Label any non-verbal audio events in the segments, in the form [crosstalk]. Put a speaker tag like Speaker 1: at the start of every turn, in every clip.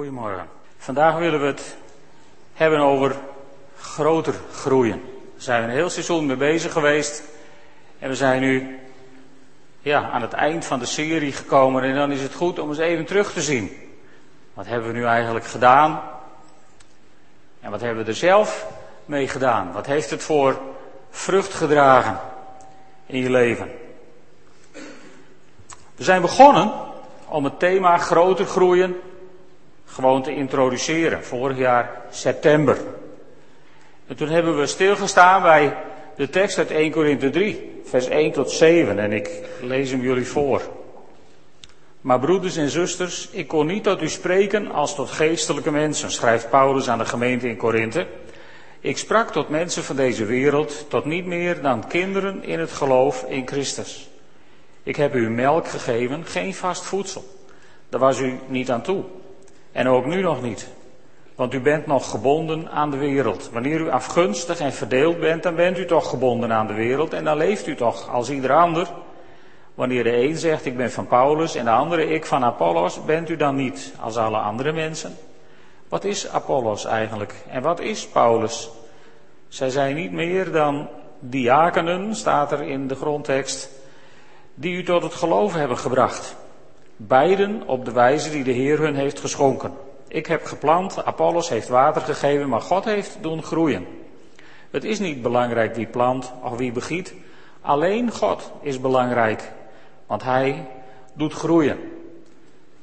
Speaker 1: Goedemorgen. Vandaag willen we het hebben over groter groeien. We zijn een heel seizoen mee bezig geweest. En we zijn nu ja, aan het eind van de serie gekomen. En dan is het goed om eens even terug te zien. Wat hebben we nu eigenlijk gedaan? En wat hebben we er zelf mee gedaan? Wat heeft het voor vrucht gedragen in je leven? We zijn begonnen om het thema groter groeien gewoon te introduceren. Vorig jaar september. En toen hebben we stilgestaan bij de tekst uit 1 Korinthe 3, vers 1 tot 7. En ik lees hem jullie voor. Maar broeders en zusters, ik kon niet tot u spreken als tot geestelijke mensen, schrijft Paulus aan de gemeente in Korinthe. Ik sprak tot mensen van deze wereld, tot niet meer dan kinderen in het geloof in Christus. Ik heb u melk gegeven, geen vast voedsel. Daar was u niet aan toe. En ook nu nog niet. Want u bent nog gebonden aan de wereld. Wanneer u afgunstig en verdeeld bent, dan bent u toch gebonden aan de wereld. En dan leeft u toch als ieder ander. Wanneer de een zegt ik ben van Paulus en de andere ik van Apollos, bent u dan niet als alle andere mensen? Wat is Apollos eigenlijk en wat is Paulus? Zij zijn niet meer dan diakenen, staat er in de grondtekst, die u tot het geloof hebben gebracht. Beiden op de wijze die de Heer hun heeft geschonken. Ik heb geplant, Apollos heeft water gegeven, maar God heeft doen groeien. Het is niet belangrijk wie plant of wie begiet. Alleen God is belangrijk, want Hij doet groeien.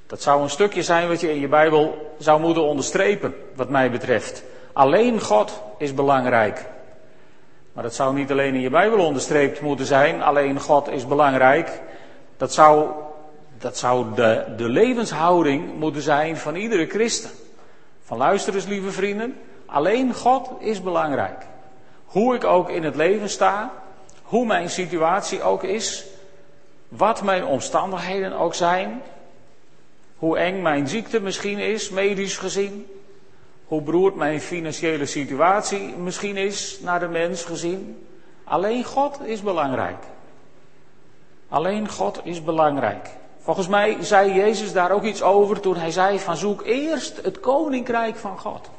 Speaker 1: Dat zou een stukje zijn wat je in je Bijbel zou moeten onderstrepen, wat mij betreft. Alleen God is belangrijk. Maar dat zou niet alleen in je Bijbel onderstreept moeten zijn, alleen God is belangrijk. Dat zou dat zou de, de levenshouding moeten zijn van iedere christen. Van luister eens, lieve vrienden, alleen God is belangrijk. Hoe ik ook in het leven sta, hoe mijn situatie ook is, wat mijn omstandigheden ook zijn, hoe eng mijn ziekte misschien is, medisch gezien, hoe beroerd mijn financiële situatie misschien is naar de mens gezien. Alleen God is belangrijk. Alleen God is belangrijk. Volgens mij zei Jezus daar ook iets over toen hij zei van zoek eerst het koninkrijk van God.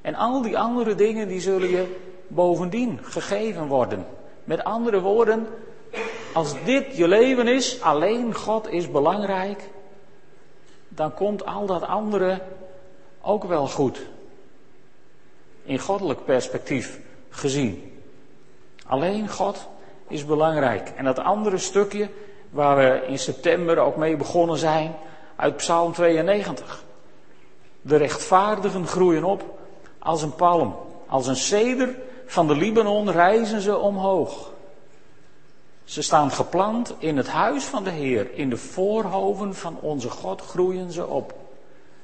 Speaker 1: En al die andere dingen die zullen je bovendien gegeven worden. Met andere woorden, als dit je leven is, alleen God is belangrijk, dan komt al dat andere ook wel goed. In goddelijk perspectief gezien. Alleen God is belangrijk. En dat andere stukje, waar we in september ook mee begonnen zijn, uit Psalm 92. De rechtvaardigen groeien op als een palm, als een ceder van de Libanon rijzen ze omhoog. Ze staan geplant in het huis van de Heer, in de voorhoven van onze God groeien ze op.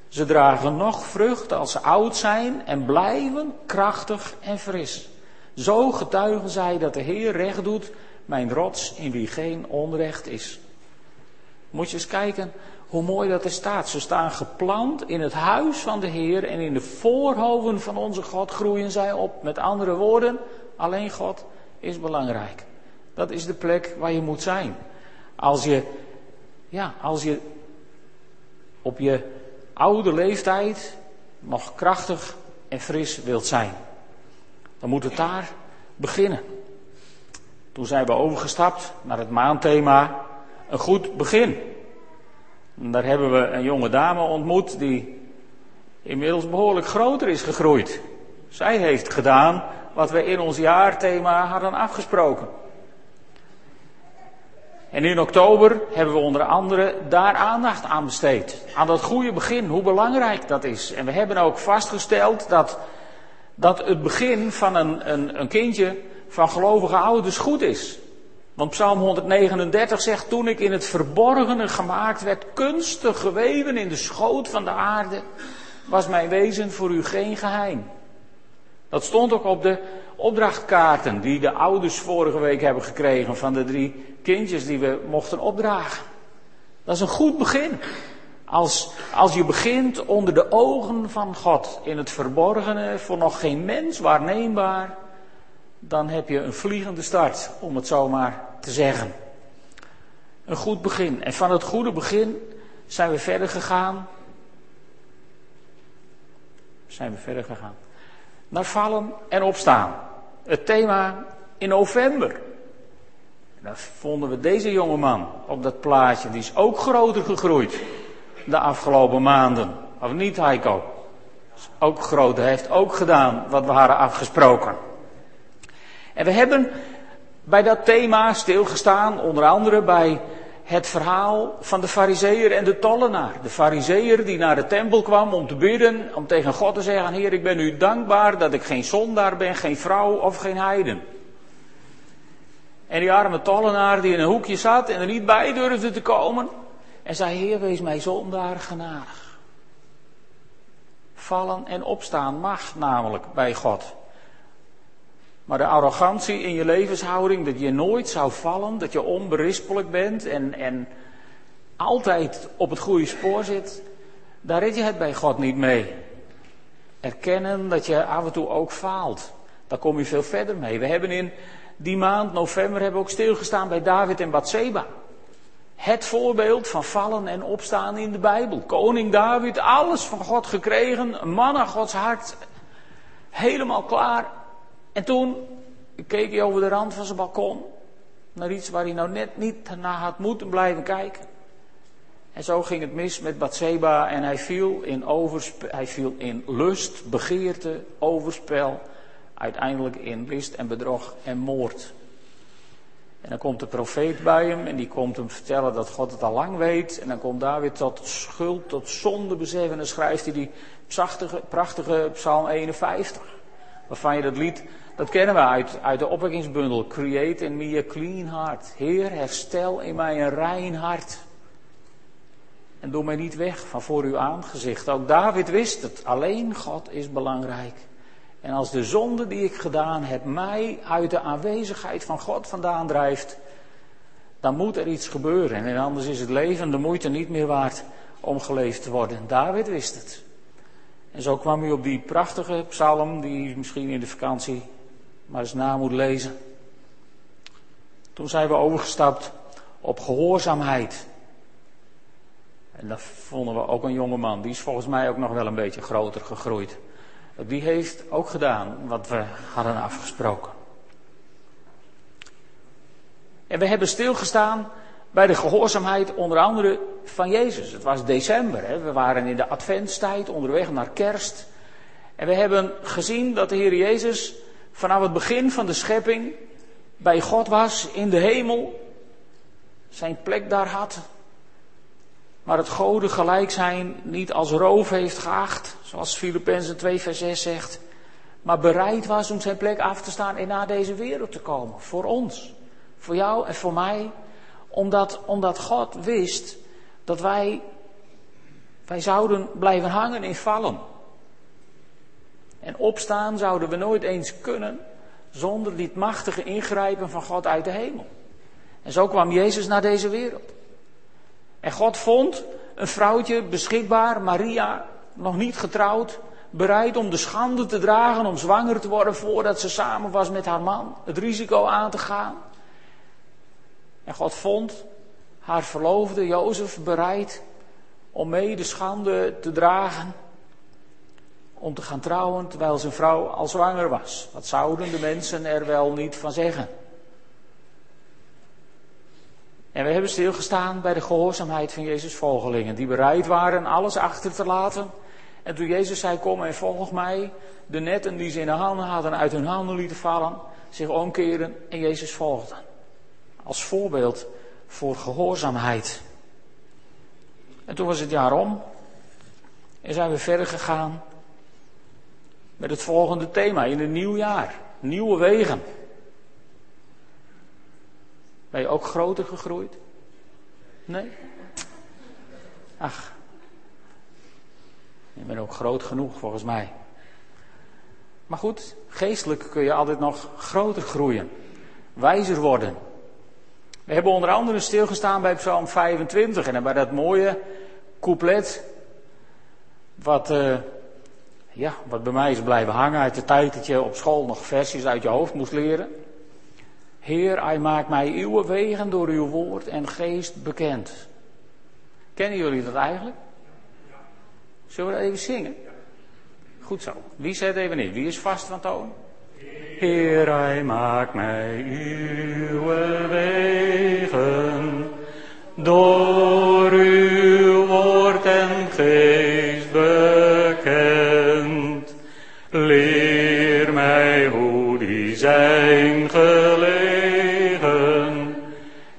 Speaker 1: Ze dragen nog vrucht als ze oud zijn en blijven krachtig en fris. Zo getuigen zij dat de Heer recht doet mijn rots in wie geen onrecht is. Moet je eens kijken hoe mooi dat er staat. Ze staan geplant in het huis van de Heer en in de voorhoven van onze God groeien zij op. Met andere woorden, alleen God is belangrijk. Dat is de plek waar je moet zijn. Als je, ja, als je op je oude leeftijd nog krachtig en fris wilt zijn, dan moet het daar beginnen. Toen zijn we overgestapt naar het maandthema een goed begin. Daar hebben we een jonge dame ontmoet die inmiddels behoorlijk groter is gegroeid. Zij heeft gedaan wat we in ons jaarthema hadden afgesproken. En in oktober hebben we onder andere daar aandacht aan besteed. Aan dat goede begin, hoe belangrijk dat is. En we hebben ook vastgesteld dat, dat het begin van een, een, een kindje van gelovige ouders goed is. Want Psalm 139 zegt, toen ik in het verborgene gemaakt werd, kunstig geweven in de schoot van de aarde, was mijn wezen voor u geen geheim. Dat stond ook op de opdrachtkaarten die de ouders vorige week hebben gekregen van de drie kindjes die we mochten opdragen. Dat is een goed begin. Als, als je begint onder de ogen van God, in het verborgene, voor nog geen mens waarneembaar, dan heb je een vliegende start, om het zo maar te zeggen. Een goed begin. En van het goede begin zijn we verder gegaan zijn we verder gegaan. Naar vallen en opstaan. Het thema in november. Dan vonden we deze jonge man op dat plaatje. Die is ook groter gegroeid de afgelopen maanden. Of niet, Heiko? Ook groot. Hij heeft ook gedaan wat we hadden afgesproken. En we hebben bij dat thema stilgestaan, onder andere bij het verhaal van de fariseer en de tollenaar. De fariseer die naar de tempel kwam om te bidden, om tegen God te zeggen, Heer, ik ben u dankbaar dat ik geen zondaar ben, geen vrouw of geen heiden. En die arme tollenaar die in een hoekje zat en er niet bij durfde te komen. En zei, Heer, wees mij zondaar genadig. Vallen en opstaan mag namelijk bij God. Maar de arrogantie in je levenshouding, dat je nooit zou vallen, dat je onberispelijk bent en, en altijd op het goede spoor zit, daar red je het bij God niet mee. Erkennen dat je af en toe ook faalt. Daar kom je veel verder mee. We hebben in die maand, november, hebben we ook stilgestaan bij David en Bathseba. Het voorbeeld van vallen en opstaan in de Bijbel. Koning David, alles van God gekregen, een man aan Gods hart, helemaal klaar. En toen keek hij over de rand van zijn balkon naar iets waar hij nou net niet naar had moeten blijven kijken. En zo ging het mis met Bathseba en hij viel in, hij viel in lust, begeerte, overspel, uiteindelijk in list en bedrog en moord. En dan komt de profeet bij hem en die komt hem vertellen dat God het al lang weet. En dan komt David tot schuld, tot zonde beseffen en dan schrijft hij die prachtige, prachtige Psalm 51. Waarvan je dat lied, dat kennen we uit, uit de opwekkingsbundel. Create in me a clean heart. Heer, herstel in mij een rein hart. En doe mij niet weg van voor uw aangezicht. Ook David wist het. Alleen God is belangrijk. En als de zonde die ik gedaan heb mij uit de aanwezigheid van God vandaan drijft, dan moet er iets gebeuren. En anders is het leven de moeite niet meer waard om geleefd te worden. David wist het. En zo kwam u op die prachtige psalm, die u misschien in de vakantie maar eens na moet lezen. Toen zijn we overgestapt op gehoorzaamheid. En dat vonden we ook een jonge man. Die is volgens mij ook nog wel een beetje groter gegroeid die heeft ook gedaan wat we hadden afgesproken. En we hebben stilgestaan bij de gehoorzaamheid onder andere van Jezus. Het was december, hè? we waren in de adventstijd onderweg naar kerst. En we hebben gezien dat de Heer Jezus vanaf het begin van de schepping bij God was in de hemel. Zijn plek daar had, maar het goden gelijk zijn niet als roof heeft geacht, zoals Filippenzen 2 vers 6 zegt, maar bereid was om zijn plek af te staan en naar deze wereld te komen. Voor ons, voor jou en voor mij, omdat, omdat God wist dat wij, wij zouden blijven hangen in vallen. En opstaan zouden we nooit eens kunnen zonder dit machtige ingrijpen van God uit de hemel. En zo kwam Jezus naar deze wereld. En God vond een vrouwtje beschikbaar, Maria, nog niet getrouwd, bereid om de schande te dragen, om zwanger te worden voordat ze samen was met haar man, het risico aan te gaan. En God vond haar verloofde Jozef bereid om mee de schande te dragen, om te gaan trouwen terwijl zijn vrouw al zwanger was. Wat zouden de mensen er wel niet van zeggen? En we hebben stilgestaan bij de gehoorzaamheid van Jezus' volgelingen, die bereid waren alles achter te laten. En toen Jezus zei, kom en volg mij, de netten die ze in de handen hadden uit hun handen lieten vallen, zich omkeren en Jezus volgden. Als voorbeeld voor gehoorzaamheid. En toen was het jaar om en zijn we verder gegaan met het volgende thema in een nieuw jaar. Nieuwe wegen. Ben je ook groter gegroeid? Nee? Ach. Je bent ook groot genoeg volgens mij. Maar goed, geestelijk kun je altijd nog groter groeien. Wijzer worden. We hebben onder andere stilgestaan bij Psalm 25 en bij dat mooie couplet. Wat, uh, ja, wat bij mij is blijven hangen uit de tijd dat je op school nog versies uit je hoofd moest leren. Heer, hij maakt mij uw wegen door uw woord en geest bekend. Kennen jullie dat eigenlijk? Zullen we dat even zingen? Goed zo. Wie zet even in? Wie is vast van toon? Heer, hij maakt mij uw wegen door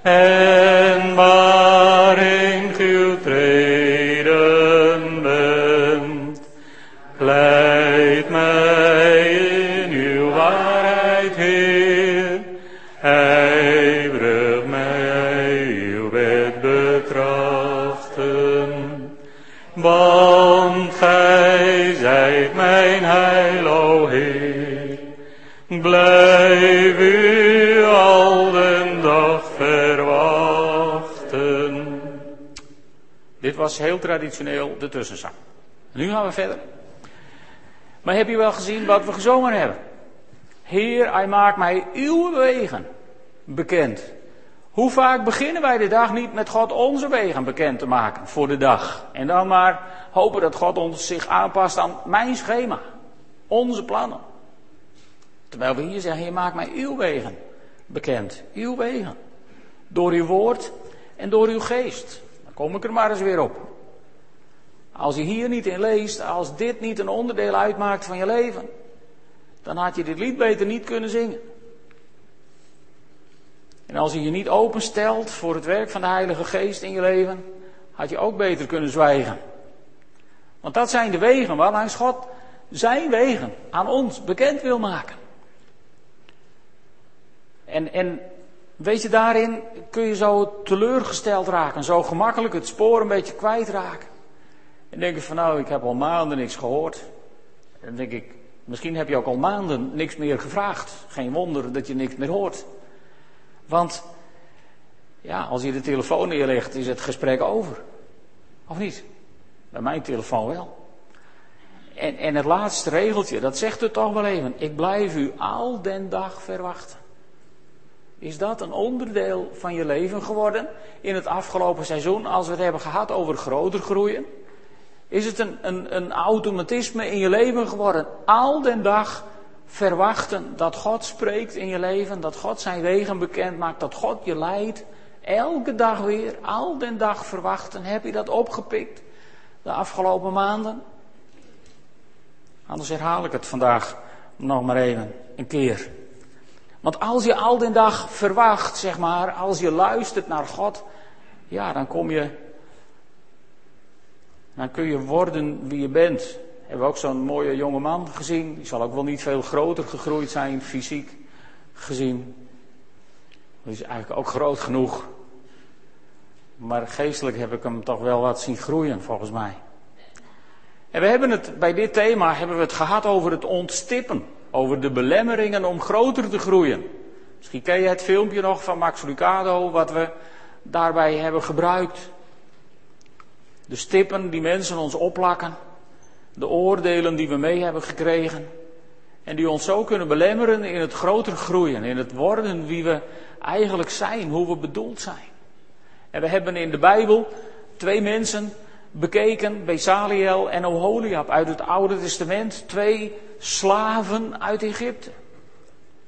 Speaker 1: en de tussenzang. Nu gaan we verder. Maar heb je wel gezien wat we gezongen hebben? Heer, hij maakt mij uw wegen bekend. Hoe vaak beginnen wij de dag niet met God onze wegen bekend te maken voor de dag? En dan maar hopen dat God ons zich aanpast aan mijn schema, onze plannen. Terwijl we hier zeggen, Heer, maak mij uw wegen bekend. Uw wegen. Door uw woord en door uw geest. Dan kom ik er maar eens weer op. Als je hier niet in leest, als dit niet een onderdeel uitmaakt van je leven, dan had je dit lied beter niet kunnen zingen. En als je je niet openstelt voor het werk van de Heilige Geest in je leven, had je ook beter kunnen zwijgen. Want dat zijn de wegen waarlangs God zijn wegen aan ons bekend wil maken. En, en weet je, daarin kun je zo teleurgesteld raken, zo gemakkelijk het spoor een beetje kwijtraken. En denk je van nou, ik heb al maanden niks gehoord. En dan denk ik, misschien heb je ook al maanden niks meer gevraagd. Geen wonder dat je niks meer hoort. Want ja, als je de telefoon neerlegt, is het gesprek over. Of niet? Bij mijn telefoon wel. En, en het laatste regeltje, dat zegt het toch wel even. Ik blijf u al den dag verwachten. Is dat een onderdeel van je leven geworden in het afgelopen seizoen, als we het hebben gehad over groter groeien? Is het een, een, een automatisme in je leven geworden? Al den dag verwachten dat God spreekt in je leven, dat God zijn wegen bekend maakt, dat God je leidt. Elke dag weer, al den dag verwachten. Heb je dat opgepikt de afgelopen maanden? Anders herhaal ik het vandaag nog maar even een keer. Want als je al den dag verwacht, zeg maar, als je luistert naar God, ja, dan kom je, dan kun je worden wie je bent. Hebben we ook zo'n mooie jonge man gezien. Die zal ook wel niet veel groter gegroeid zijn, fysiek gezien. Die is eigenlijk ook groot genoeg. Maar geestelijk heb ik hem toch wel wat zien groeien, volgens mij. En we hebben het, bij dit thema hebben we het gehad over het ontstippen. Over de belemmeringen om groter te groeien. Misschien ken je het filmpje nog van Max Lucado, wat we daarbij hebben gebruikt. De stippen die mensen ons opplakken. De oordelen die we mee hebben gekregen. En die ons zo kunnen belemmeren in het groter groeien. In het worden wie we eigenlijk zijn, hoe we bedoeld zijn. En we hebben in de Bijbel twee mensen bekeken, Besaliel en Oholiab uit het Oude Testament. Twee slaven uit Egypte.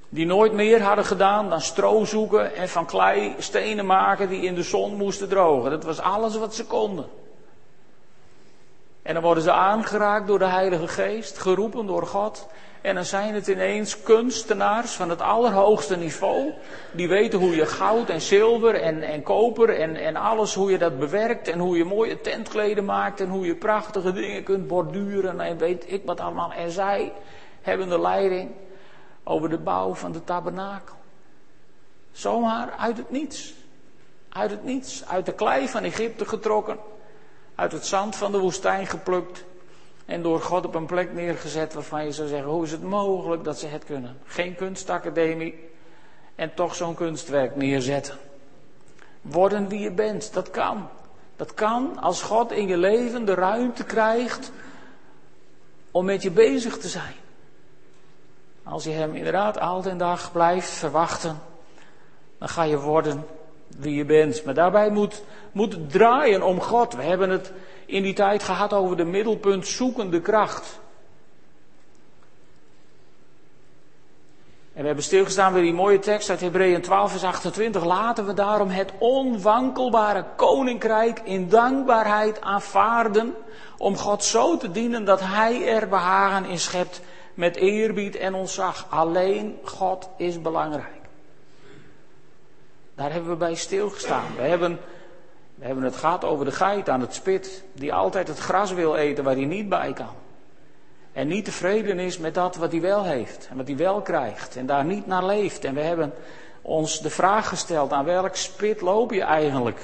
Speaker 1: Die nooit meer hadden gedaan dan stro zoeken en van klei stenen maken die in de zon moesten drogen. Dat was alles wat ze konden. En dan worden ze aangeraakt door de Heilige Geest, geroepen door God. En dan zijn het ineens kunstenaars van het allerhoogste niveau. Die weten hoe je goud en zilver en, en koper en, en alles, hoe je dat bewerkt. En hoe je mooie tentkleden maakt en hoe je prachtige dingen kunt borduren en weet ik wat allemaal. En zij hebben de leiding over de bouw van de tabernakel. Zomaar uit het niets. Uit het niets. Uit de klei van Egypte getrokken. Uit het zand van de woestijn geplukt. En door God op een plek neergezet waarvan je zou zeggen, hoe is het mogelijk dat ze het kunnen? Geen kunstacademie en toch zo'n kunstwerk neerzetten. Worden wie je bent, dat kan. Dat kan als God in je leven de ruimte krijgt om met je bezig te zijn. Als je hem inderdaad altijd en dag blijft verwachten, dan ga je worden wie je bent. Maar daarbij moet, moet draaien om God. We hebben het in die tijd gehad over de middelpunt zoekende kracht. En we hebben stilgestaan bij die mooie tekst uit Hebreeën 12, vers 28. Laten we daarom het onwankelbare koninkrijk in dankbaarheid aanvaarden. Om God zo te dienen dat Hij er behagen in schept met eerbied en ontzag. Alleen God is belangrijk. Daar hebben we bij stilgestaan. We hebben, we hebben het gehad over de geit aan het spit, die altijd het gras wil eten waar hij niet bij kan. En niet tevreden is met dat wat hij wel heeft en wat hij wel krijgt en daar niet naar leeft. En we hebben ons de vraag gesteld, aan welk spit loop je eigenlijk?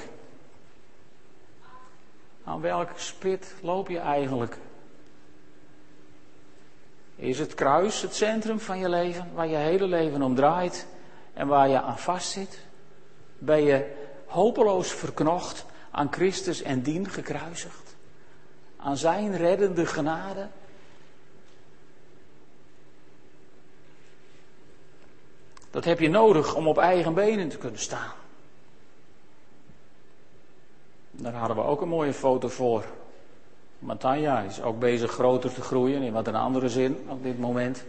Speaker 1: Aan welk spit loop je eigenlijk? Is het kruis het centrum van je leven, waar je hele leven om draait en waar je aan vastzit? Ben je hopeloos verknocht aan Christus en dien gekruisigd? Aan zijn reddende genade? Dat heb je nodig om op eigen benen te kunnen staan. Daar hadden we ook een mooie foto voor. Matanja is ook bezig groter te groeien, in wat een andere zin op dit moment.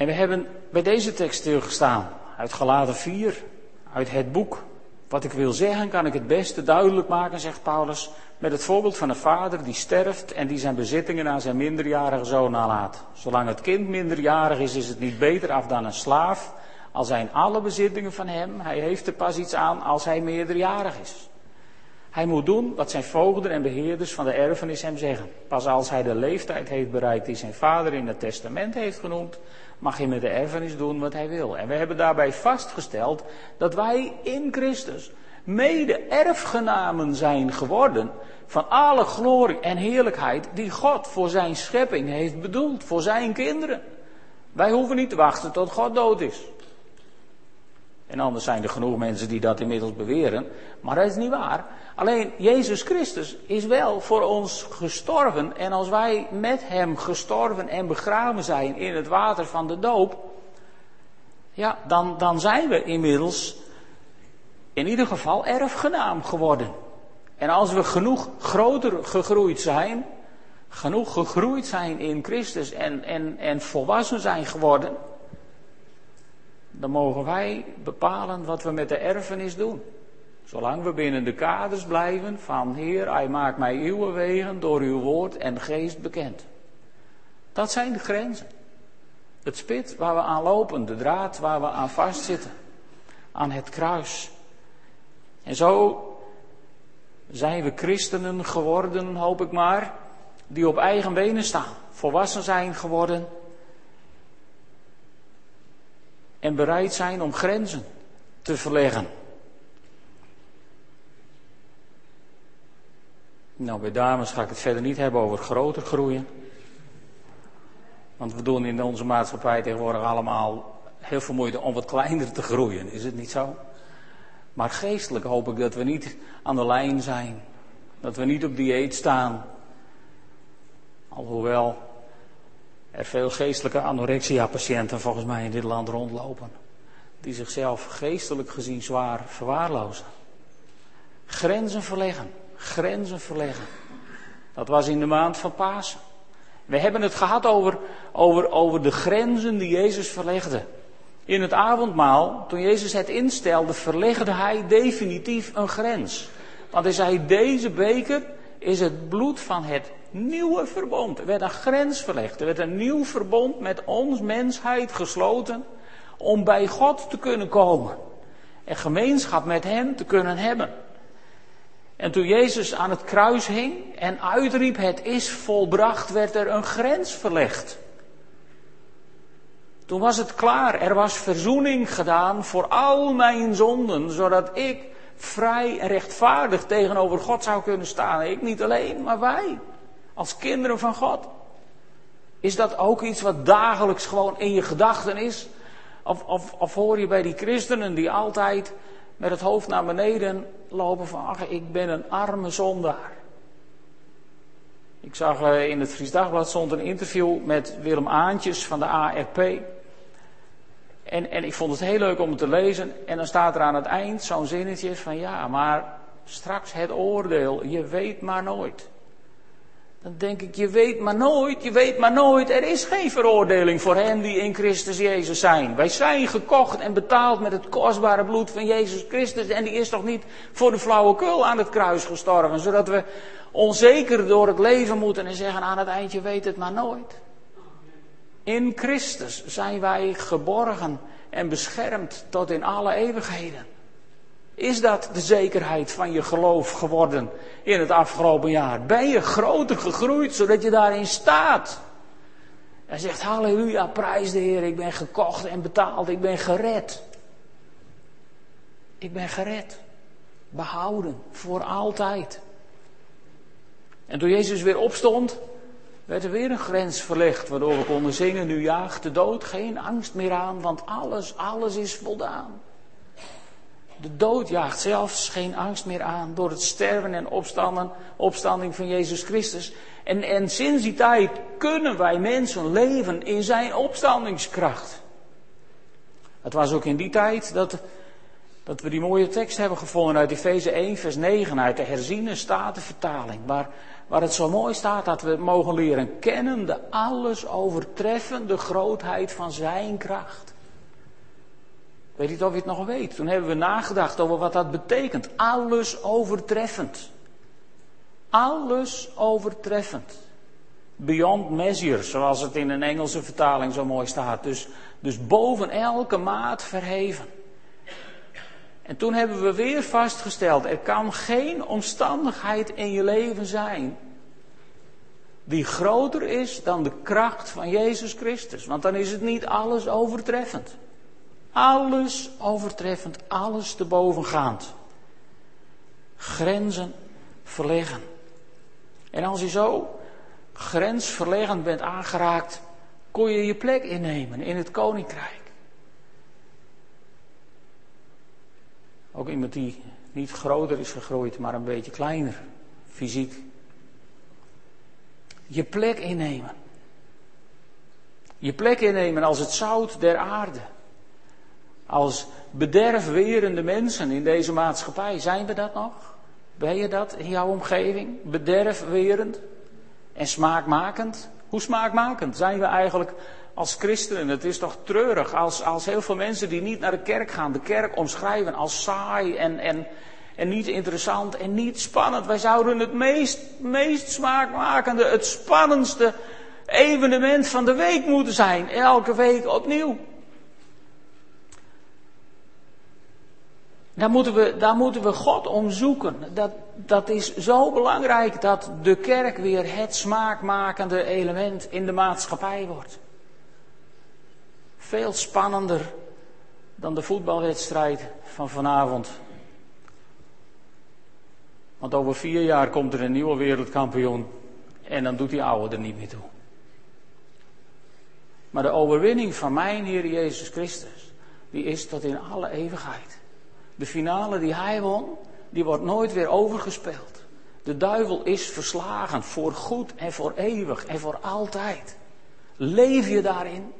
Speaker 1: En we hebben bij deze tekst stilgestaan, uit Galaten 4, uit het boek. Wat ik wil zeggen, kan ik het beste duidelijk maken, zegt Paulus, met het voorbeeld van een vader die sterft en die zijn bezittingen aan zijn minderjarige zoon nalaat. Zolang het kind minderjarig is, is het niet beter af dan een slaaf. Al zijn alle bezittingen van hem, hij heeft er pas iets aan als hij meerderjarig is. Hij moet doen wat zijn voogden en beheerders van de erfenis hem zeggen. Pas als hij de leeftijd heeft bereikt die zijn vader in het testament heeft genoemd, mag hij met de erfenis doen wat hij wil. En we hebben daarbij vastgesteld dat wij in Christus mede erfgenamen zijn geworden van alle glorie en heerlijkheid die God voor zijn schepping heeft bedoeld, voor zijn kinderen. Wij hoeven niet te wachten tot God dood is. En anders zijn er genoeg mensen die dat inmiddels beweren. Maar dat is niet waar. Alleen Jezus Christus is wel voor ons gestorven. En als wij met Hem gestorven en begraven zijn in het water van de doop. Ja, dan, dan zijn we inmiddels in ieder geval erfgenaam geworden. En als we genoeg groter gegroeid zijn, genoeg gegroeid zijn in Christus en, en, en volwassen zijn geworden, dan mogen wij bepalen wat we met de erfenis doen. Zolang we binnen de kaders blijven van Heer, Hij maakt mij uw wegen door uw woord en geest bekend. Dat zijn de grenzen. Het spit waar we aan lopen, de draad waar we aan vastzitten, aan het kruis. En zo zijn we christenen geworden, hoop ik maar, die op eigen benen staan, volwassen zijn geworden en bereid zijn om grenzen te verleggen. Nou, bij dames ga ik het verder niet hebben over groter groeien. Want we doen in onze maatschappij tegenwoordig allemaal heel veel moeite om wat kleiner te groeien, is het niet zo? Maar geestelijk hoop ik dat we niet aan de lijn zijn. Dat we niet op dieet staan. Alhoewel er veel geestelijke anorexia-patiënten volgens mij in dit land rondlopen. Die zichzelf geestelijk gezien zwaar verwaarlozen. Grenzen verleggen. Grenzen verleggen. Dat was in de maand van Pasen. We hebben het gehad over, over, over de grenzen die Jezus verlegde. In het avondmaal, toen Jezus het instelde, verlegde hij definitief een grens. Want hij zei, deze beker is het bloed van het nieuwe verbond. Er werd een grens verlegd. Er werd een nieuw verbond met ons mensheid gesloten om bij God te kunnen komen. En gemeenschap met Hem te kunnen hebben. En toen Jezus aan het kruis hing en uitriep, het is volbracht, werd er een grens verlegd. Toen was het klaar. Er was verzoening gedaan voor al mijn zonden, zodat ik vrij en rechtvaardig tegenover God zou kunnen staan. Ik niet alleen, maar wij, als kinderen van God. Is dat ook iets wat dagelijks gewoon in je gedachten is? Of, of, of hoor je bij die christenen die altijd met het hoofd naar beneden lopen van, ach, ik ben een arme zondaar. Ik zag eh, in het Fries Dagblad stond een interview met Willem Aantjes van de ARP. En, en ik vond het heel leuk om het te lezen. En dan staat er aan het eind zo'n zinnetje van ja, maar straks het oordeel, je weet maar nooit. Dan denk ik, je weet maar nooit, je weet maar nooit. Er is geen veroordeling voor hen die in Christus Jezus zijn. Wij zijn gekocht en betaald met het kostbare bloed van Jezus Christus. En die is toch niet voor de flauwekul aan het kruis gestorven. Zodat we onzeker door het leven moeten en zeggen aan het eind, je weet het maar nooit. In Christus zijn wij geborgen en beschermd tot in alle eeuwigheden. Is dat de zekerheid van je geloof geworden in het afgelopen jaar? Ben je groter gegroeid zodat je daarin staat? Hij zegt, halleluja, prijs de Heer, ik ben gekocht en betaald, ik ben gered. Ik ben gered, behouden, voor altijd. En toen Jezus weer opstond, werd er weer een grens verlegd, waardoor we konden zingen, nu jaagt de dood geen angst meer aan, want alles, alles is voldaan. De dood jaagt zelfs geen angst meer aan door het sterven en opstanden, opstanding van Jezus Christus. En, en sinds die tijd kunnen wij mensen leven in zijn opstandingskracht. Het was ook in die tijd dat, dat we die mooie tekst hebben gevonden uit Efeze 1, vers 9, uit de herziene statenvertaling, waar, waar het zo mooi staat dat we mogen leren kennen de alles overtreffende grootheid van zijn kracht. Weet niet of je het nog weet. Toen hebben we nagedacht over wat dat betekent. Alles overtreffend. Alles overtreffend. Beyond measure, zoals het in een Engelse vertaling zo mooi staat. Dus, dus boven elke maat verheven. En toen hebben we weer vastgesteld, er kan geen omstandigheid in je leven zijn die groter is dan de kracht van Jezus Christus. Want dan is het niet alles overtreffend. Alles overtreffend, alles te bovengaand. Grenzen verleggen. En als je zo grensverleggend bent aangeraakt, kon je je plek innemen in het koninkrijk. Ook iemand die niet groter is gegroeid, maar een beetje kleiner, fysiek. Je plek innemen. Je plek innemen als het zout der aarde. Als bederfwerende mensen in deze maatschappij, zijn we dat nog? Ben je dat in jouw omgeving? Bederfwerend en smaakmakend? Hoe smaakmakend zijn we eigenlijk als christenen? Het is toch treurig als, als heel veel mensen die niet naar de kerk gaan, de kerk omschrijven als saai en, en, en niet interessant en niet spannend. Wij zouden het meest, meest smaakmakende, het spannendste evenement van de week moeten zijn. Elke week opnieuw. Daar moeten we, daar moeten we God om zoeken. Dat, dat is zo belangrijk dat de kerk weer het smaakmakende element in de maatschappij wordt. Veel spannender dan de voetbalwedstrijd van vanavond. Want over vier jaar komt er een nieuwe wereldkampioen en dan doet die oude er niet meer toe. Maar de overwinning van mijn Heer Jezus Christus, die is tot in alle eeuwigheid. De finale die hij won, die wordt nooit weer overgespeeld. De duivel is verslagen voor goed en voor eeuwig en voor altijd. Leef je daarin?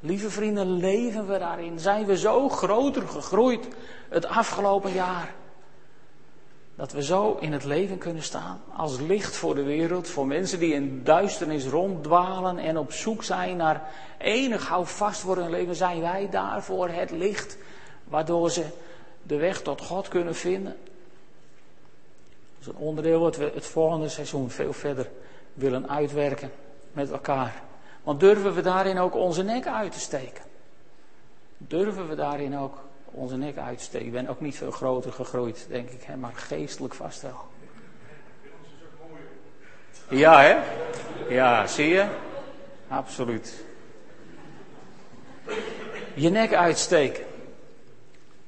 Speaker 1: Lieve vrienden, leven we daarin? Zijn we zo groter gegroeid het afgelopen jaar? Dat we zo in het leven kunnen staan als licht voor de wereld, voor mensen die in duisternis ronddwalen en op zoek zijn naar enig houvast voor hun leven. Zijn wij daarvoor het licht waardoor ze de weg tot God kunnen vinden. Dat is een onderdeel wat we het volgende seizoen veel verder willen uitwerken met elkaar. Want durven we daarin ook onze nek uit te steken? Durven we daarin ook onze nek uit te steken? Ik ben ook niet veel groter gegroeid, denk ik, hè, maar geestelijk vast wel. Ja, hè? Ja, zie je? Absoluut. Je nek uitsteken.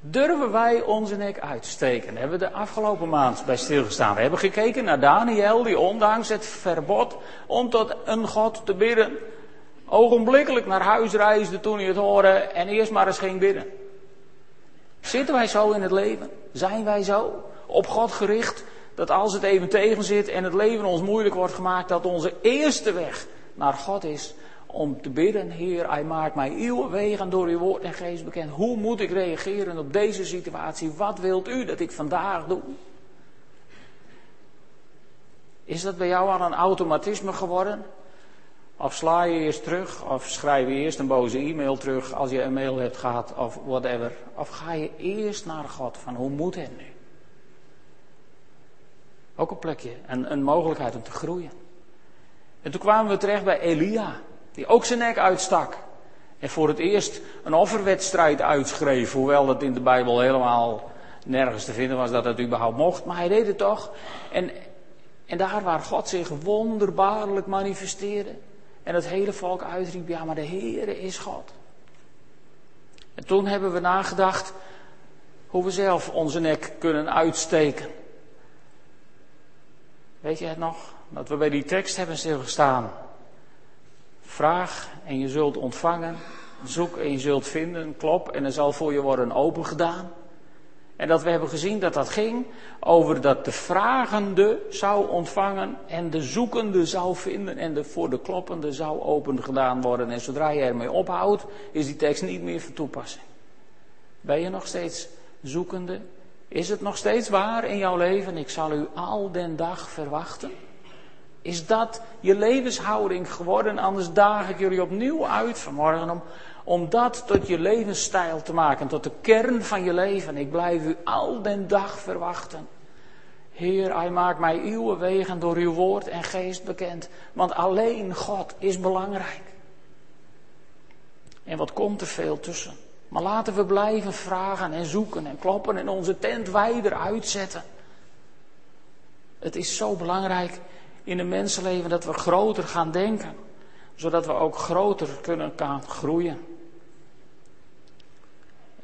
Speaker 1: Durven wij onze nek uitsteken? Hebben we de afgelopen maand bij stilgestaan. We hebben gekeken naar Daniel, die ondanks het verbod om tot een God te bidden, ogenblikkelijk naar huis reisde toen hij het hoorde en eerst maar eens ging bidden. Zitten wij zo in het leven? Zijn wij zo op God gericht dat als het even tegen zit en het leven ons moeilijk wordt gemaakt, dat onze eerste weg naar God is om te bidden, Heer, hij maakt mij uw wegen door uw woord en geest bekend. Hoe moet ik reageren op deze situatie? Wat wilt u dat ik vandaag doe? Is dat bij jou al een automatisme geworden? Of sla je eerst terug, of schrijf je eerst een boze e-mail terug als je een mail hebt gehad, of whatever. Of ga je eerst naar God van hoe moet het nu? Ook een plekje, een, een mogelijkheid om te groeien. En toen kwamen we terecht bij Elia, die ook zijn nek uitstak. En voor het eerst een offerwedstrijd uitschreef, hoewel het in de Bijbel helemaal nergens te vinden was dat het überhaupt mocht. Maar hij deed het toch. En, en daar waar God zich wonderbaarlijk manifesteerde. En het hele volk uitriep, ja maar de Heere is God. En toen hebben we nagedacht hoe we zelf onze nek kunnen uitsteken. Weet je het nog? Dat we bij die tekst hebben stilgestaan. Vraag en je zult ontvangen. Zoek en je zult vinden. Klop en er zal voor je worden opengedaan. En dat we hebben gezien dat dat ging over dat de vragende zou ontvangen en de zoekende zou vinden en de voor de kloppende zou open gedaan worden. En zodra je ermee ophoudt, is die tekst niet meer van toepassing. Ben je nog steeds zoekende? Is het nog steeds waar in jouw leven? Ik zal u al den dag verwachten. Is dat je levenshouding geworden? Anders daag ik jullie opnieuw uit vanmorgen om, om dat tot je levensstijl te maken, tot de kern van je leven. Ik blijf u al den dag verwachten. Heer, hij maakt mij uw wegen door uw woord en geest bekend. Want alleen God is belangrijk. En wat komt er veel tussen? Maar laten we blijven vragen en zoeken en kloppen en onze tent wijder uitzetten. Het is zo belangrijk in een mensenleven dat we groter gaan denken, zodat we ook groter kunnen gaan groeien.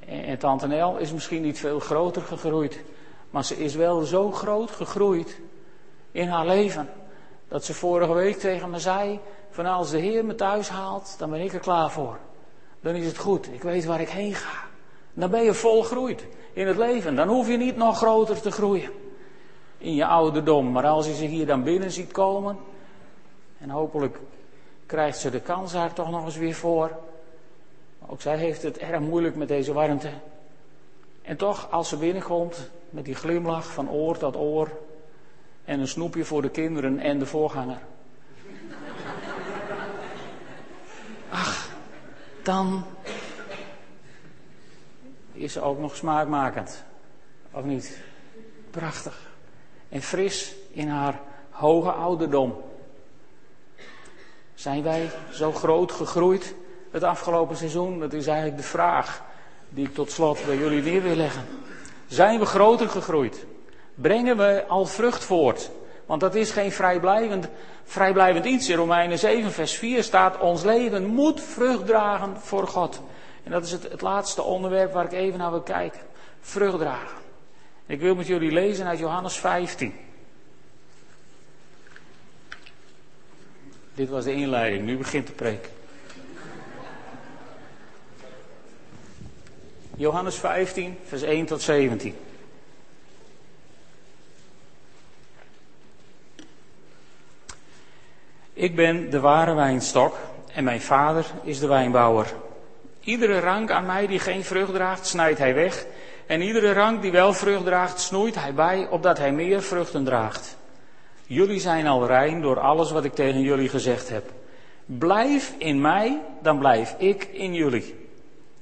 Speaker 1: En tante Nel is misschien niet veel groter gegroeid, maar ze is wel zo groot gegroeid in haar leven, dat ze vorige week tegen me zei, van als de Heer me thuis haalt, dan ben ik er klaar voor. Dan is het goed, ik weet waar ik heen ga. Dan ben je volgroeid in het leven, dan hoef je niet nog groter te groeien in je ouderdom. Maar als je ze hier dan binnen ziet komen, en hopelijk krijgt ze de kans daar toch nog eens weer voor. Ook zij heeft het erg moeilijk met deze warmte. En toch, als ze binnenkomt met die glimlach van oor tot oor en een snoepje voor de kinderen en de voorganger. [laughs] Ach, dan is ze ook nog smaakmakend. Of niet? Prachtig en fris in haar hoge ouderdom. Zijn wij zo groot gegroeid het afgelopen seizoen? Dat is eigenlijk de vraag die ik tot slot bij jullie neer wil leggen. Zijn we groter gegroeid? Brengen we al vrucht voort? Want dat is geen vrijblijvend, vrijblijvend iets. In Romeinen 7, vers 4 staat: Ons leven moet vrucht dragen voor God. En dat is het, het laatste onderwerp waar ik even naar wil kijken. Vrucht dragen. Ik wil met jullie lezen uit Johannes 15. Dit was de inleiding, nu begint de preek. Johannes 15, vers 1 tot 17. Ik ben de ware wijnstok en mijn vader is de wijnbouwer. Iedere rank aan mij die geen vrucht draagt, snijdt hij weg. En iedere rank die wel vrucht draagt, snoeit hij bij, opdat hij meer vruchten draagt. Jullie zijn al rein door alles wat ik tegen jullie gezegd heb. Blijf in mij, dan blijf ik in jullie.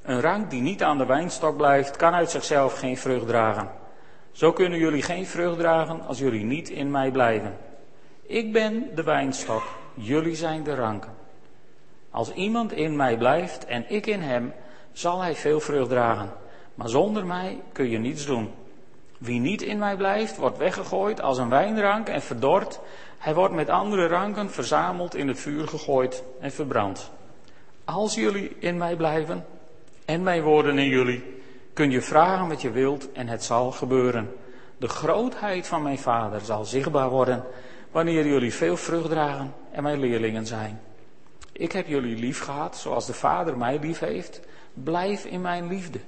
Speaker 1: Een rank die niet aan de wijnstok blijft, kan uit zichzelf geen vrucht dragen. Zo kunnen jullie geen vrucht dragen als jullie niet in mij blijven. Ik ben de wijnstok, jullie zijn de ranken. Als iemand in mij blijft en ik in hem, zal hij veel vrucht dragen. Maar zonder mij kun je niets doen. Wie niet in mij blijft, wordt weggegooid als een wijnrank en verdord. Hij wordt met andere ranken verzameld in het vuur gegooid en verbrand. Als jullie in mij blijven en mijn woorden in jullie, kun je vragen wat je wilt en het zal gebeuren. De grootheid van mijn Vader zal zichtbaar worden wanneer jullie veel vrucht dragen en mijn leerlingen zijn. Ik heb jullie lief gehad zoals de Vader mij lief heeft. Blijf in mijn liefde.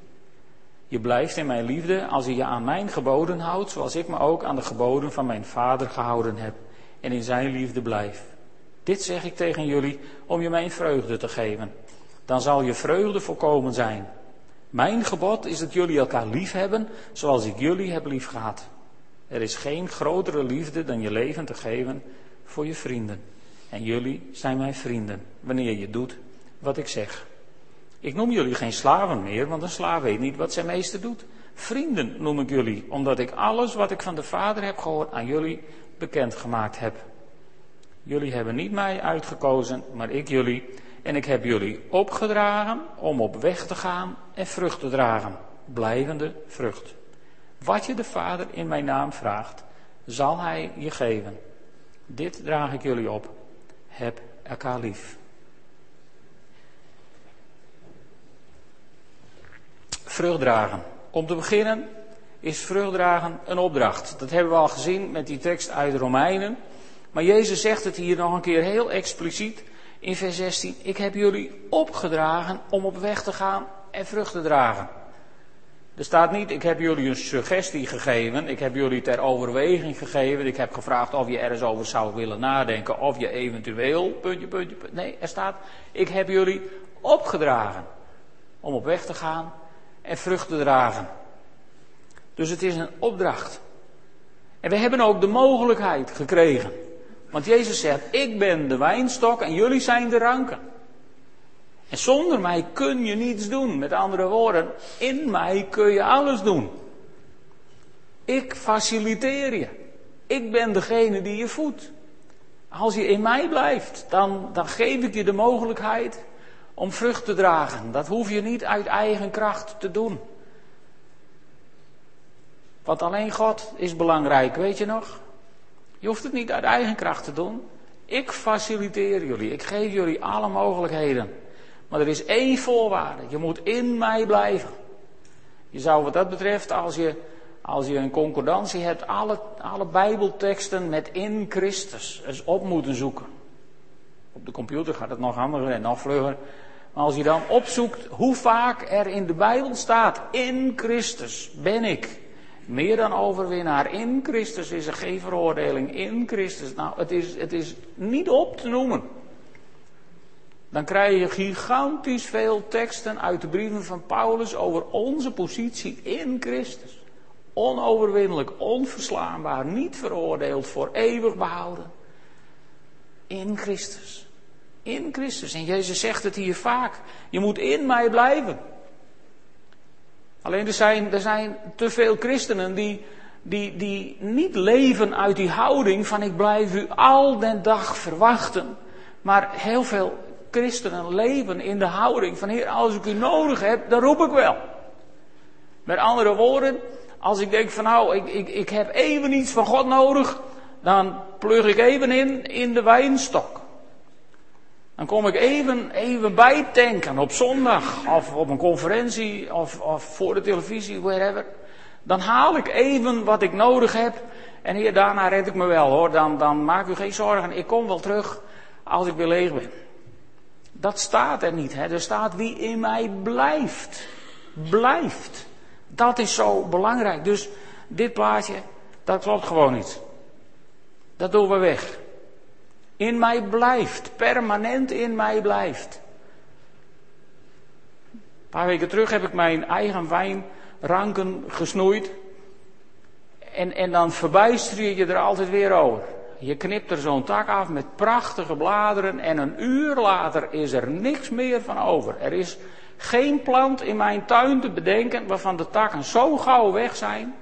Speaker 1: Je blijft in mijn liefde als je je aan mijn geboden houdt, zoals ik me ook aan de geboden van mijn vader gehouden heb en in zijn liefde blijf. Dit zeg ik tegen jullie om je mijn vreugde te geven. Dan zal je vreugde volkomen zijn. Mijn gebod is dat jullie elkaar lief hebben zoals ik jullie heb lief gehad. Er is geen grotere liefde dan je leven te geven voor je vrienden. En jullie zijn mijn vrienden, wanneer je doet wat ik zeg. Ik noem jullie geen slaven meer, want een slaaf weet niet wat zijn meester doet. Vrienden noem ik jullie, omdat ik alles wat ik van de Vader heb gehoord aan jullie bekendgemaakt heb. Jullie hebben niet mij uitgekozen, maar ik jullie. En ik heb jullie opgedragen om op weg te gaan en vrucht te dragen. Blijvende vrucht. Wat je de Vader in mijn naam vraagt, zal Hij je geven. Dit draag ik jullie op. Heb elkaar lief. Vrucht dragen. Om te beginnen is vruchtdragen een opdracht. Dat hebben we al gezien met die tekst uit Romeinen. Maar Jezus zegt het hier nog een keer heel expliciet in vers 16. Ik heb jullie opgedragen om op weg te gaan en vrucht te dragen. Er staat niet, ik heb jullie een suggestie gegeven, ik heb jullie ter overweging gegeven, ik heb gevraagd of je ergens over zou willen nadenken, of je eventueel. Nee, er staat, ik heb jullie opgedragen om op weg te gaan en vrucht te dragen. Dus het is een opdracht. En we hebben ook de mogelijkheid gekregen. Want Jezus zegt, ik ben de wijnstok en jullie zijn de ranken. En zonder mij kun je niets doen. Met andere woorden, in mij kun je alles doen. Ik faciliteer je. Ik ben degene die je voedt. Als je in mij blijft, dan, dan geef ik je de mogelijkheid om vrucht te dragen. Dat hoef je niet uit eigen kracht te doen. Want alleen God is belangrijk, weet je nog? Je hoeft het niet uit eigen kracht te doen. Ik faciliteer jullie. Ik geef jullie alle mogelijkheden. Maar er is één voorwaarde. Je moet in mij blijven. Je zou wat dat betreft, als je, als je een concordantie hebt, alle, alle bijbelteksten met in Christus eens op moeten zoeken. Op de computer gaat het nog handiger en nog vlugger. Maar als je dan opzoekt hoe vaak er in de Bijbel staat, in Christus ben ik. Meer dan overwinnaar. In Christus is er geen veroordeling. In Christus. Nou, het is, het is niet op te noemen. Dan krijg je gigantisch veel teksten uit de brieven van Paulus over onze positie in Christus. Onoverwinnelijk, onverslaanbaar, niet veroordeeld, voor eeuwig behouden. In Christus. In Christus. En Jezus zegt het hier vaak. Je moet in mij blijven. Alleen er zijn, er zijn te veel christenen die, die, die niet leven uit die houding van ik blijf u al den dag verwachten. Maar heel veel christenen leven in de houding van Heer, als ik u nodig heb, dan roep ik wel. Met andere woorden, als ik denk van nou, ik, ik, ik heb even iets van God nodig, dan plug ik even in, in de wijnstok. Dan kom ik even, even bijtanken op zondag of op een conferentie of, of voor de televisie, wherever. Dan haal ik even wat ik nodig heb en hier daarna red ik me wel hoor. Dan, dan maak u geen zorgen, ik kom wel terug als ik weer leeg ben. Dat staat er niet. Hè. Er staat wie in mij blijft. Blijft. Dat is zo belangrijk. Dus dit plaatje, dat klopt gewoon niet. Dat doen we weg in mij blijft, permanent in mij blijft. Een paar weken terug heb ik mijn eigen wijnranken gesnoeid. En, en dan verbijster je je er altijd weer over. Je knipt er zo'n tak af met prachtige bladeren en een uur later is er niks meer van over. Er is geen plant in mijn tuin te bedenken waarvan de takken zo gauw weg zijn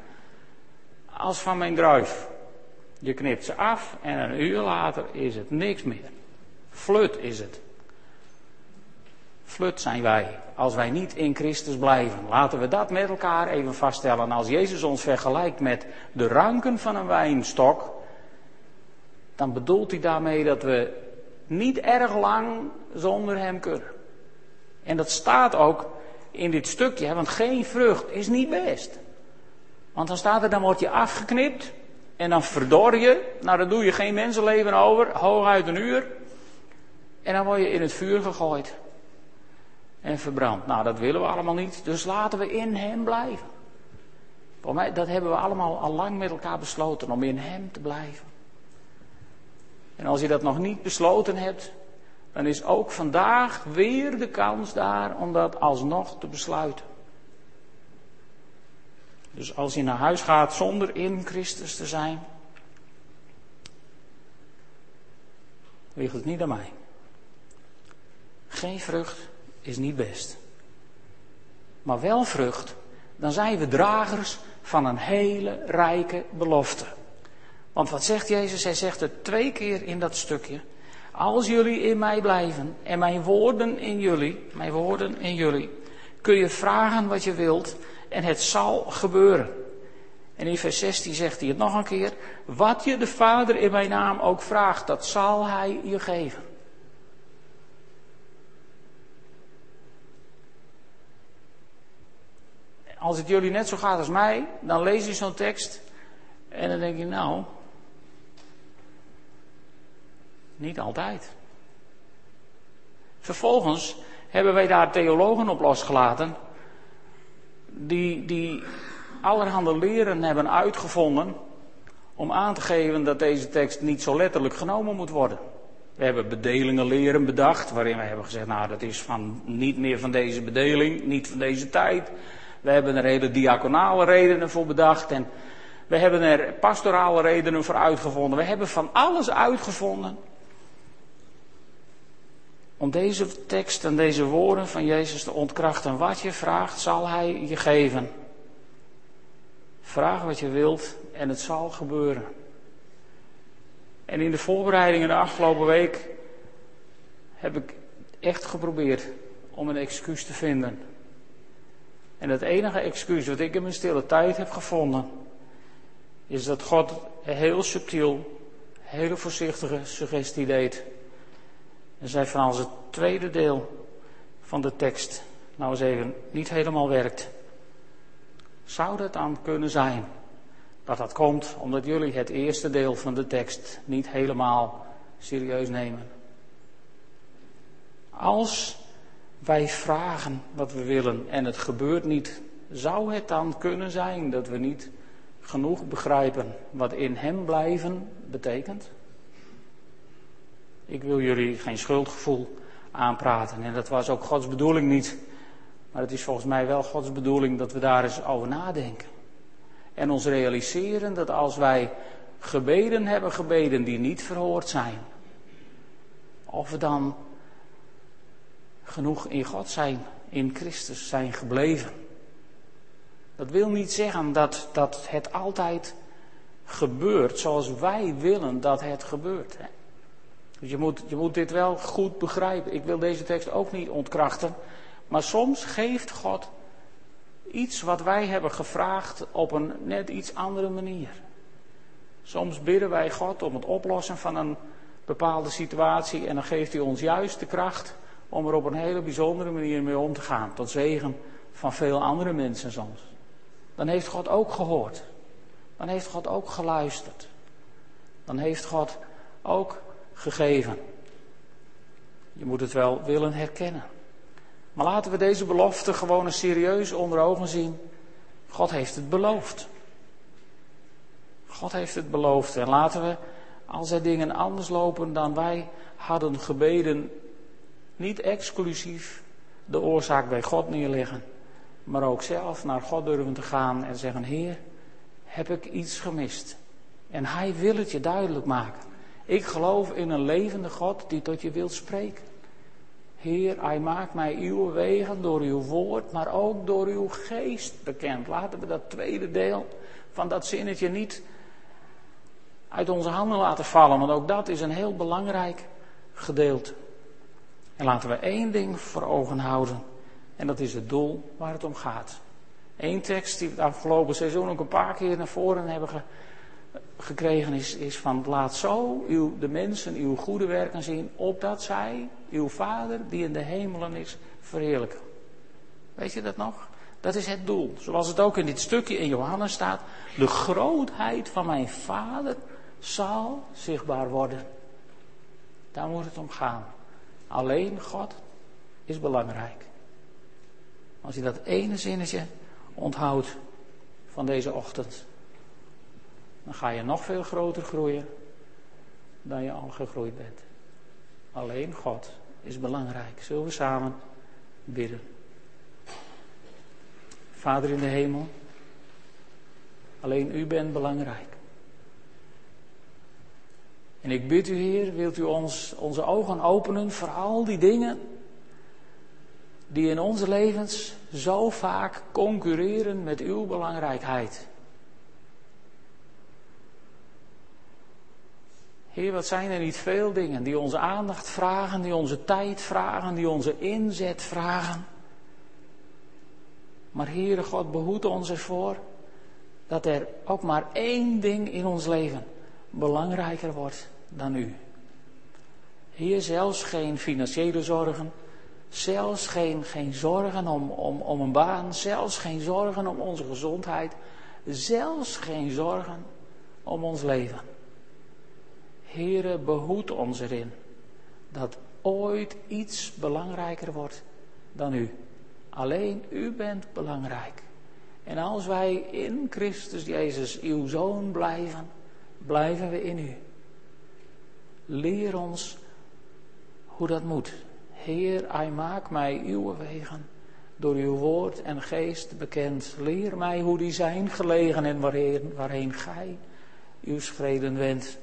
Speaker 1: als van mijn druif. Je knipt ze af en een uur later is het niks meer. Flut is het. Flut zijn wij als wij niet in Christus blijven. Laten we dat met elkaar even vaststellen. Als Jezus ons vergelijkt met de ranken van een wijnstok, dan bedoelt hij daarmee dat we niet erg lang zonder hem kunnen. En dat staat ook in dit stukje, want geen vrucht is niet best. Want dan staat er, dan wordt je afgeknipt en dan verdor je, nou dan doe je geen mensenleven over, hooguit een uur. En dan word je in het vuur gegooid. En verbrand. Nou, dat willen we allemaal niet. Dus laten we in Hem blijven. Voor mij, dat hebben we allemaal al lang met elkaar besloten, om in Hem te blijven. En als je dat nog niet besloten hebt, dan is ook vandaag weer de kans daar om dat alsnog te besluiten. Dus als je naar huis gaat zonder in Christus te zijn, ligt het niet aan mij. Geen vrucht is niet best. Maar wel vrucht, dan zijn we dragers van een hele rijke belofte. Want wat zegt Jezus? Hij zegt het twee keer in dat stukje. Als jullie in mij blijven en mijn woorden in jullie, mijn woorden in jullie, kun je vragen wat je wilt en het zal gebeuren. En in vers 16 zegt hij het nog een keer. Wat je de Vader in mijn naam ook vraagt, dat zal hij je geven. Als het jullie net zo gaat als mij, dan lees je zo'n tekst en dan denk je, nou, niet altijd. Vervolgens hebben wij daar theologen op losgelaten, die, die allerhande leren hebben uitgevonden om aan te geven dat deze tekst niet zo letterlijk genomen moet worden. We hebben bedelingen leren bedacht, waarin we hebben gezegd, nou dat is van, niet meer van deze bedeling, niet van deze tijd. We hebben er hele diaconale redenen voor bedacht en we hebben er pastorale redenen voor uitgevonden. We hebben van alles uitgevonden om deze tekst en deze woorden van Jezus te ontkrachten. Wat je vraagt, zal Hij je geven. Vraag wat je wilt en het zal gebeuren. En in de voorbereidingen de afgelopen week heb ik echt geprobeerd om een excuus te vinden. En het enige excuus wat ik in mijn stille tijd heb gevonden, is dat God heel subtiel, hele voorzichtige suggestie deed. En zei van als het tweede deel van de tekst nou eens even niet helemaal werkt, zou het dan kunnen zijn dat dat komt omdat jullie het eerste deel van de tekst niet helemaal serieus nemen? Als wij vragen wat we willen en het gebeurt niet, zou het dan kunnen zijn dat we niet genoeg begrijpen wat in Hem blijven betekent? Ik wil jullie geen schuldgevoel aanpraten en dat was ook Gods bedoeling niet. Maar het is volgens mij wel Gods bedoeling dat we daar eens over nadenken. En ons realiseren dat als wij gebeden hebben, gebeden die niet verhoord zijn, of we dan genoeg in God zijn, in Christus zijn gebleven. Dat wil niet zeggen dat, dat het altijd gebeurt zoals wij willen dat het gebeurt. Dus je moet, je moet dit wel goed begrijpen. Ik wil deze tekst ook niet ontkrachten. Maar soms geeft God iets wat wij hebben gevraagd op een net iets andere manier. Soms bidden wij God om het oplossen van een bepaalde situatie en dan geeft hij ons juist de kracht om er op een hele bijzondere manier mee om te gaan. Tot zegen van veel andere mensen soms. Dan heeft God ook gehoord. Dan heeft God ook geluisterd. Dan heeft God ook gegeven. Je moet het wel willen herkennen. Maar laten we deze belofte gewoon eens serieus onder ogen zien. God heeft het beloofd. God heeft het beloofd. En laten we, als er dingen anders lopen dan wij hadden gebeden, niet exclusief de oorzaak bij God neerleggen, maar ook zelf naar God durven te gaan en zeggen: Heer, heb ik iets gemist? En Hij wil het je duidelijk maken. Ik geloof in een levende God die tot je wilt spreken. Heer, hij maakt mij uw wegen door uw woord, maar ook door uw geest bekend. Laten we dat tweede deel van dat zinnetje niet uit onze handen laten vallen, want ook dat is een heel belangrijk gedeelte. En laten we één ding voor ogen houden, en dat is het doel waar het om gaat. Eén tekst die we het afgelopen seizoen ook een paar keer naar voren hebben gekregen is, is van laat zo uw, de mensen uw goede werken zien, opdat zij uw Vader die in de hemelen is verheerlijken. Weet je dat nog? Dat is het doel. Zoals het ook in dit stukje in Johannes staat. De grootheid van mijn Vader zal zichtbaar worden. Daar moet het om gaan. Alleen God is belangrijk. Als je dat ene zinnetje onthoudt van deze ochtend dan ga je nog veel groter groeien dan je al gegroeid bent. Alleen God is belangrijk. Zullen we samen bidden? Vader in de hemel, Alleen u bent belangrijk. En ik bid u, Heer, wilt u ons onze ogen openen voor al die dingen die in onze levens zo vaak concurreren met uw belangrijkheid. Heer, wat zijn er niet veel dingen die onze aandacht vragen, die onze tijd vragen, die onze inzet vragen. Maar Heere God, behoed ons ervoor dat er ook maar één ding in ons leven belangrijker wordt dan u. Heer, zelfs geen financiële zorgen, zelfs geen, geen zorgen om, om, om een baan, zelfs geen zorgen om onze gezondheid, zelfs geen zorgen om ons leven. Heere, behoed ons erin dat ooit iets belangrijker wordt dan u. Alleen u bent belangrijk. En als wij in Christus Jezus, uw Zoon, blijven, blijven we in u. Leer ons hoe dat moet. Heer, hij maak mij uw wegen door uw woord en geest bekend. Leer mij hoe die zijn gelegen en waarheen, waarheen gij uw schreden wendt.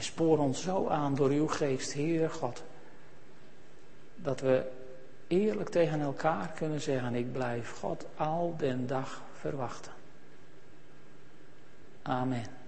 Speaker 1: En spoor ons zo aan door uw geest, Heer God, dat we eerlijk tegen elkaar kunnen zeggen, ik blijf God al den dag verwachten. Amen.